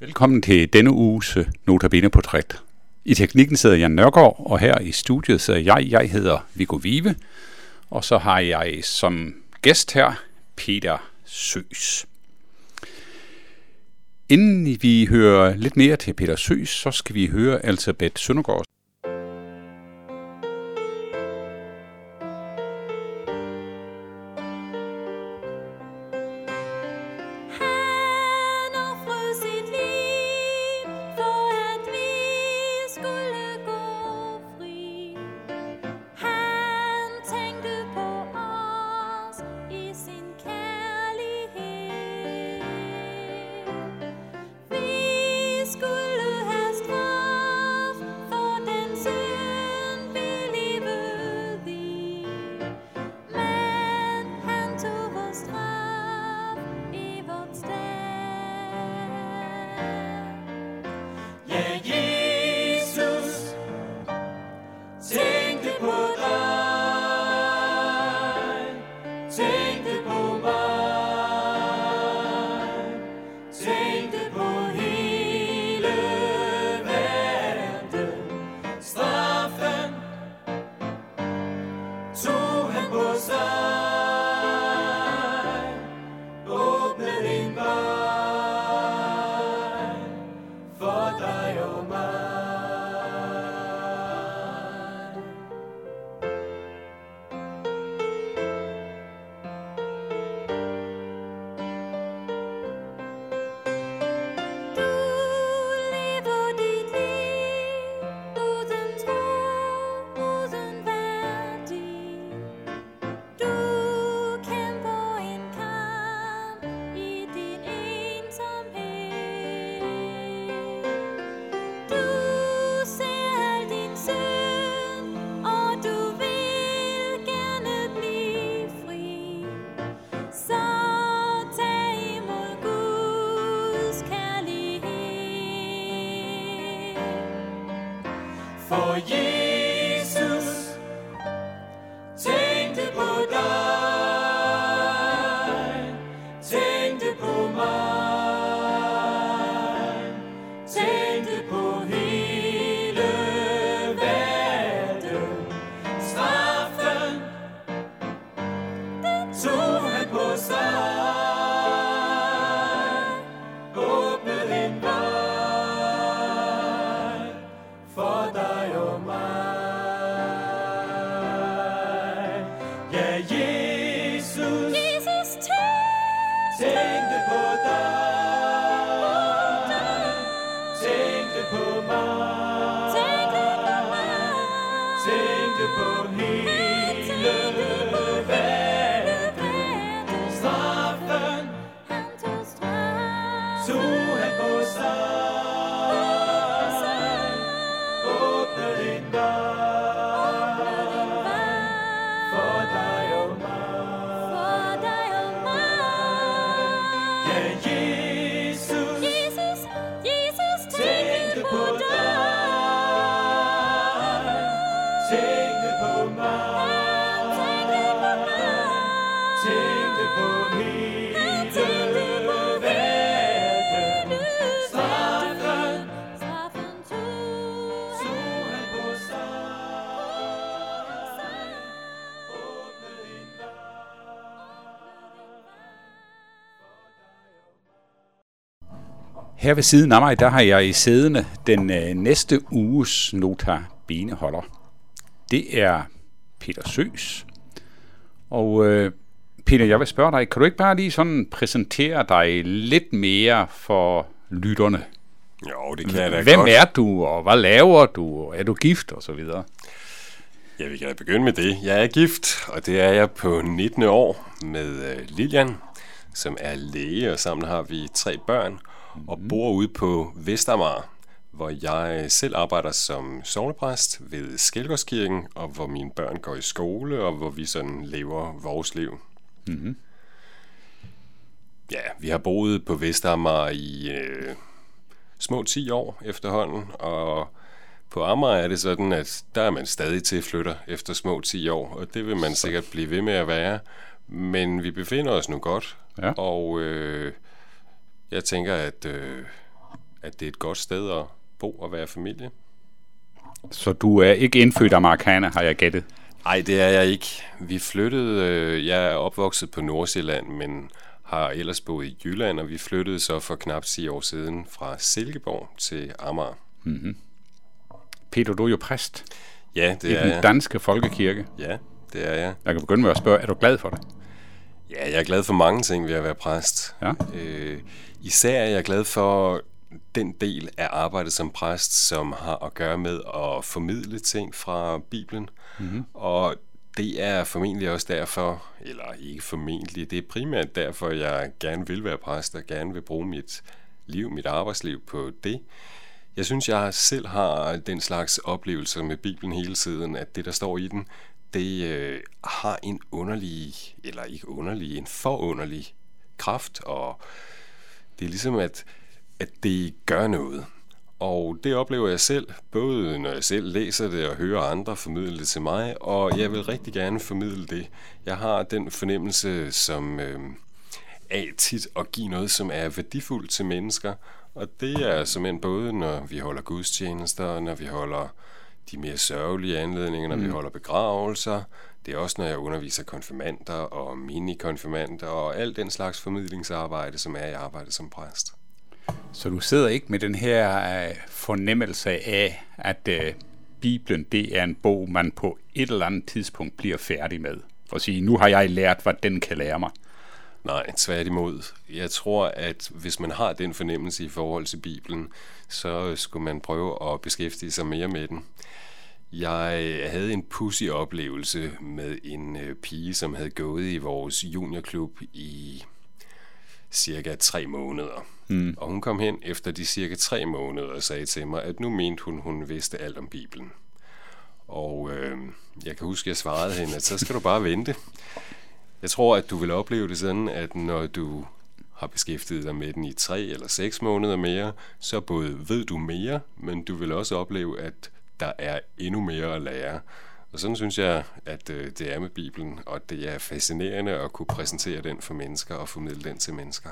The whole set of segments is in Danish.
Velkommen til denne uges øh, Notabene Portræt. I teknikken sidder Jan Nørgaard, og her i studiet sidder jeg. Jeg hedder Viggo Vive, og så har jeg som gæst her Peter Søs. Inden vi hører lidt mere til Peter Søs, så skal vi høre Elisabeth Søndergaard For Jesus tænkte Her ved siden af mig, der har jeg i sædene den øh, næste uges nota beneholder. Det er Peter Søs. Og øh, Peter, jeg vil spørge dig, kan du ikke bare lige sådan præsentere dig lidt mere for lytterne? Jo, det kan jeg da Hvem godt. er du, og hvad laver du, og er du gift, og så videre? Ja, vi kan da begynde med det. Jeg er gift, og det er jeg på 19 år med øh, Lilian, som er læge, og sammen har vi tre børn, og bor ude på Vestamager, hvor jeg selv arbejder som sovnepræst ved Skelgårdskirken, og hvor mine børn går i skole, og hvor vi sådan lever vores liv. Mm-hmm. Ja, vi har boet på Vestamager i øh, små 10 år efterhånden, og på Amager er det sådan, at der er man stadig til flytter efter små 10 år, og det vil man sikkert blive ved med at være. Men vi befinder os nu godt, Ja. og øh, jeg tænker, at øh, at det er et godt sted at bo og være familie. Så du er ikke indfødt amerikaner, har jeg gættet. Nej, det er jeg ikke. Vi flyttede, øh, jeg er opvokset på Nordsjælland, men har ellers boet i Jylland, og vi flyttede så for knap 10 år siden fra Silkeborg til Amager. Peter, du er jo præst Ja, i det er den jeg. danske folkekirke. Ja, det er jeg. Jeg kan begynde med at spørge, er du glad for det? Ja, jeg er glad for mange ting ved at være præst. Ja. Øh, især er jeg glad for den del af arbejdet som præst, som har at gøre med at formidle ting fra Bibelen. Mm-hmm. Og det er formentlig også derfor, eller ikke formentlig, det er primært derfor, jeg gerne vil være præst og gerne vil bruge mit liv, mit arbejdsliv på det. Jeg synes, jeg selv har den slags oplevelser med Bibelen hele tiden, at det, der står i den, det øh, har en underlig, eller ikke underlig, en forunderlig kraft, og det er ligesom, at, at det gør noget. Og det oplever jeg selv, både når jeg selv læser det og hører andre formidle det til mig, og jeg vil rigtig gerne formidle det. Jeg har den fornemmelse, som øh, af tit at give noget, som er værdifuldt til mennesker, og det er simpelthen både, når vi holder gudstjenester, når vi holder de mere sørgelige anledninger, når mm. vi holder begravelser. Det er også, når jeg underviser konfirmander og mini-konfirmander og alt den slags formidlingsarbejde, som er i arbejdet som præst. Så du sidder ikke med den her øh, fornemmelse af, at øh, Bibelen det er en bog, man på et eller andet tidspunkt bliver færdig med. Og sige, nu har jeg lært, hvad den kan lære mig. Nej, tværtimod. Jeg tror, at hvis man har den fornemmelse i forhold til Bibelen, så skulle man prøve at beskæftige sig mere med den. Jeg havde en pussy oplevelse med en øh, pige, som havde gået i vores juniorklub i cirka tre måneder. Mm. Og hun kom hen efter de cirka tre måneder og sagde til mig, at nu mente hun, hun vidste alt om Bibelen. Og øh, jeg kan huske, at jeg svarede hende, at så skal du bare vente. Jeg tror, at du vil opleve det sådan, at når du har beskæftiget dig med den i tre eller seks måneder mere, så både ved du mere, men du vil også opleve, at der er endnu mere at lære. Og sådan synes jeg, at øh, det er med Bibelen, og det er fascinerende at kunne præsentere den for mennesker og formidle den til mennesker.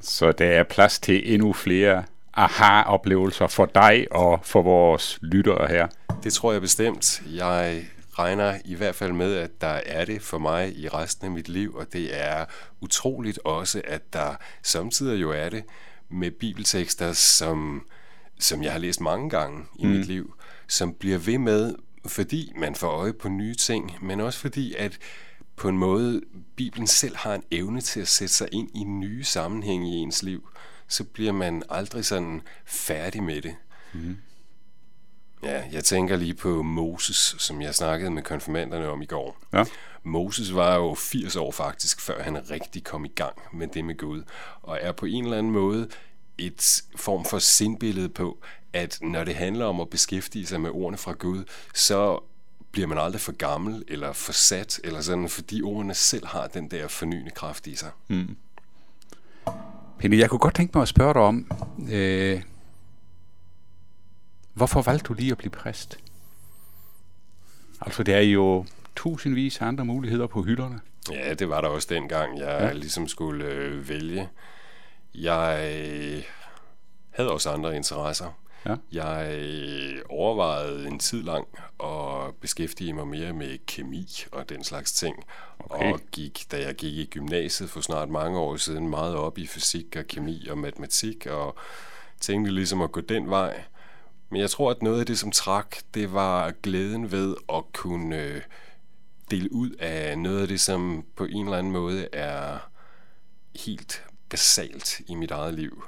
Så der er plads til endnu flere aha-oplevelser for dig og for vores lyttere her. Det tror jeg bestemt. Jeg regner i hvert fald med, at der er det for mig i resten af mit liv, og det er utroligt også, at der samtidig jo er det med bibeltekster, som, som jeg har læst mange gange i mm. mit liv, som bliver ved med, fordi man får øje på nye ting, men også fordi, at på en måde Bibelen selv har en evne til at sætte sig ind i nye sammenhænge i ens liv, så bliver man aldrig sådan færdig med det. Ja, jeg tænker lige på Moses, som jeg snakkede med konfirmanderne om i går. Ja. Moses var jo 80 år faktisk, før han rigtig kom i gang med det med Gud, og er på en eller anden måde et form for sindbillede på, at når det handler om at beskæftige sig med ordene fra Gud, så bliver man aldrig for gammel eller for sat, eller sådan, fordi ordene selv har den der fornyende kraft i sig. Pelle, jeg kunne godt tænke mig at spørge dig om, øh, hvorfor valgte du lige at blive præst? Altså, der er jo tusindvis af andre muligheder på hylderne. Ja, det var der også dengang, jeg Ja. ja. ligesom skulle øh, vælge. Jeg øh, havde også andre interesser. Ja. Jeg øh, overvejede en tid lang at beskæftige mig mere med kemi og den slags ting. Okay. Og gik, da jeg gik i gymnasiet for snart mange år siden, meget op i fysik og kemi og matematik, og tænkte ligesom at gå den vej. Men jeg tror, at noget af det, som trak, det var glæden ved at kunne øh, dele ud af noget af det, som på en eller anden måde er helt basalt i mit eget liv.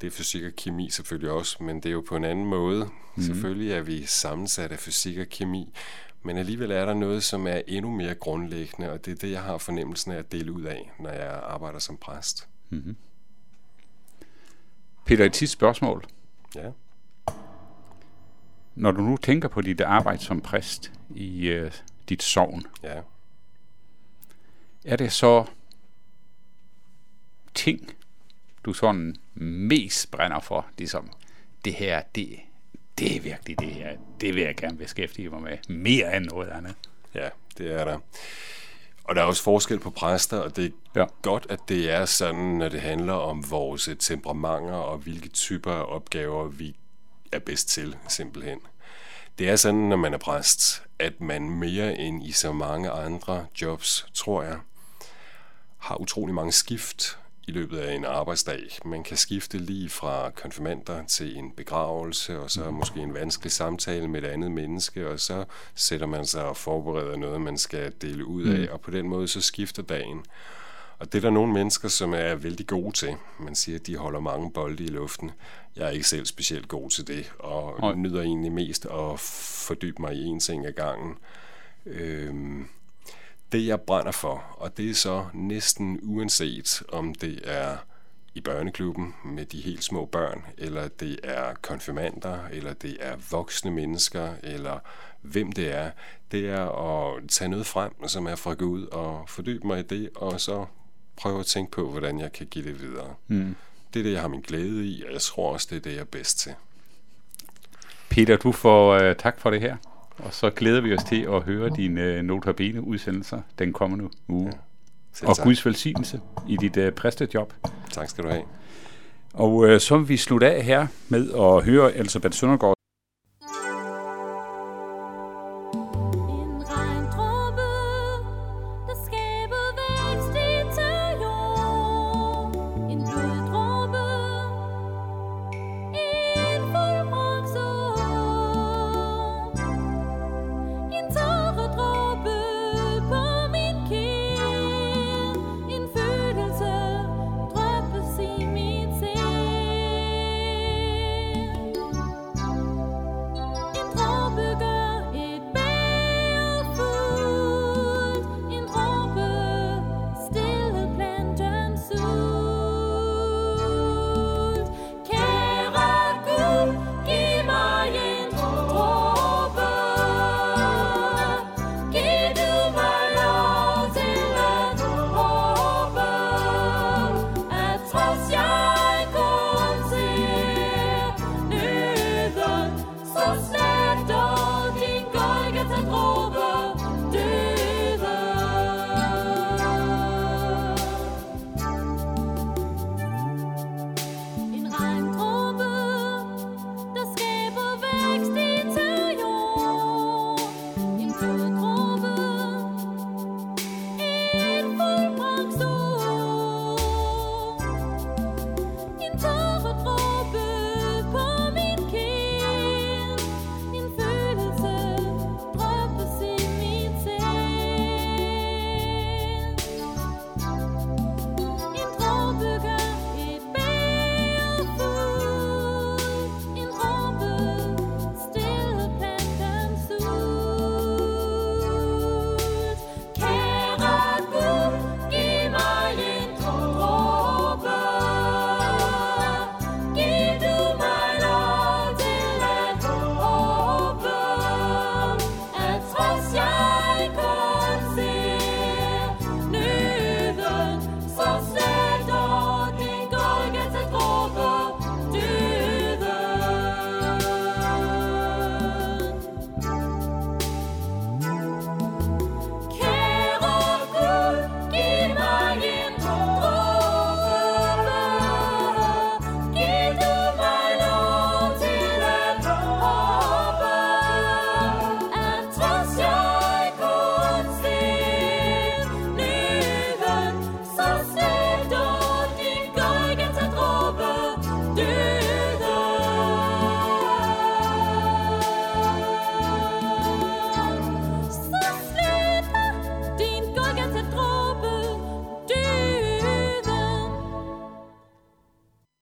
Det er fysik og kemi selvfølgelig også, men det er jo på en anden måde. Mm. Selvfølgelig er vi sammensat af fysik og kemi, men alligevel er der noget, som er endnu mere grundlæggende, og det er det, jeg har fornemmelsen af at dele ud af, når jeg arbejder som præst. Peter, et sidste spørgsmål. Ja. Når du nu tænker på dit arbejde som præst i øh, dit sovn, Ja. er det så ting, du sådan mest brænder for? Ligesom, det her, det, det er virkelig det her. Det vil jeg gerne beskæftige mig med. Mere end noget andet. Ja, det er der. Og der er også forskel på præster, og det er Ja. godt, at det er sådan, når det handler om vores temperamenter og hvilke typer opgaver vi er bedst til, simpelthen. Det er sådan, når man er præst, at man mere end i så mange andre jobs, tror jeg, har utrolig mange skift i løbet af en arbejdsdag. Man kan skifte lige fra konfirmander til en begravelse, og så måske en vanskelig samtale med et andet menneske, og så sætter man sig og forbereder noget, man skal dele ud af, og på den måde så skifter dagen. Og det er der nogle mennesker, som er vældig gode til. Man siger, at de holder mange bolde i luften. Jeg er ikke selv specielt god til det, og Nej. nyder egentlig mest at fordybe mig i en ting ad gangen. Øhm, det jeg brænder for, og det er så næsten uanset om det er i børneklubben med de helt små børn, eller det er konfirmander, eller det er voksne mennesker, eller hvem det er, det er at tage noget frem, som er fra Gud, og fordybe mig i det, og så prøve at tænke på, hvordan jeg kan give det videre. Mm. Det er det, jeg har min glæde i, og jeg tror også, det er det, jeg er bedst til. Peter, du får øh, tak for det her. Og så glæder vi os til at høre dine øh, Notabene udsendelser den kommende uge. Selv Og tak. Guds velsignelse i dit øh, præstejob. Tak skal du have. Og øh, så vil vi slutte af her med at høre Elisabeth Søndergaard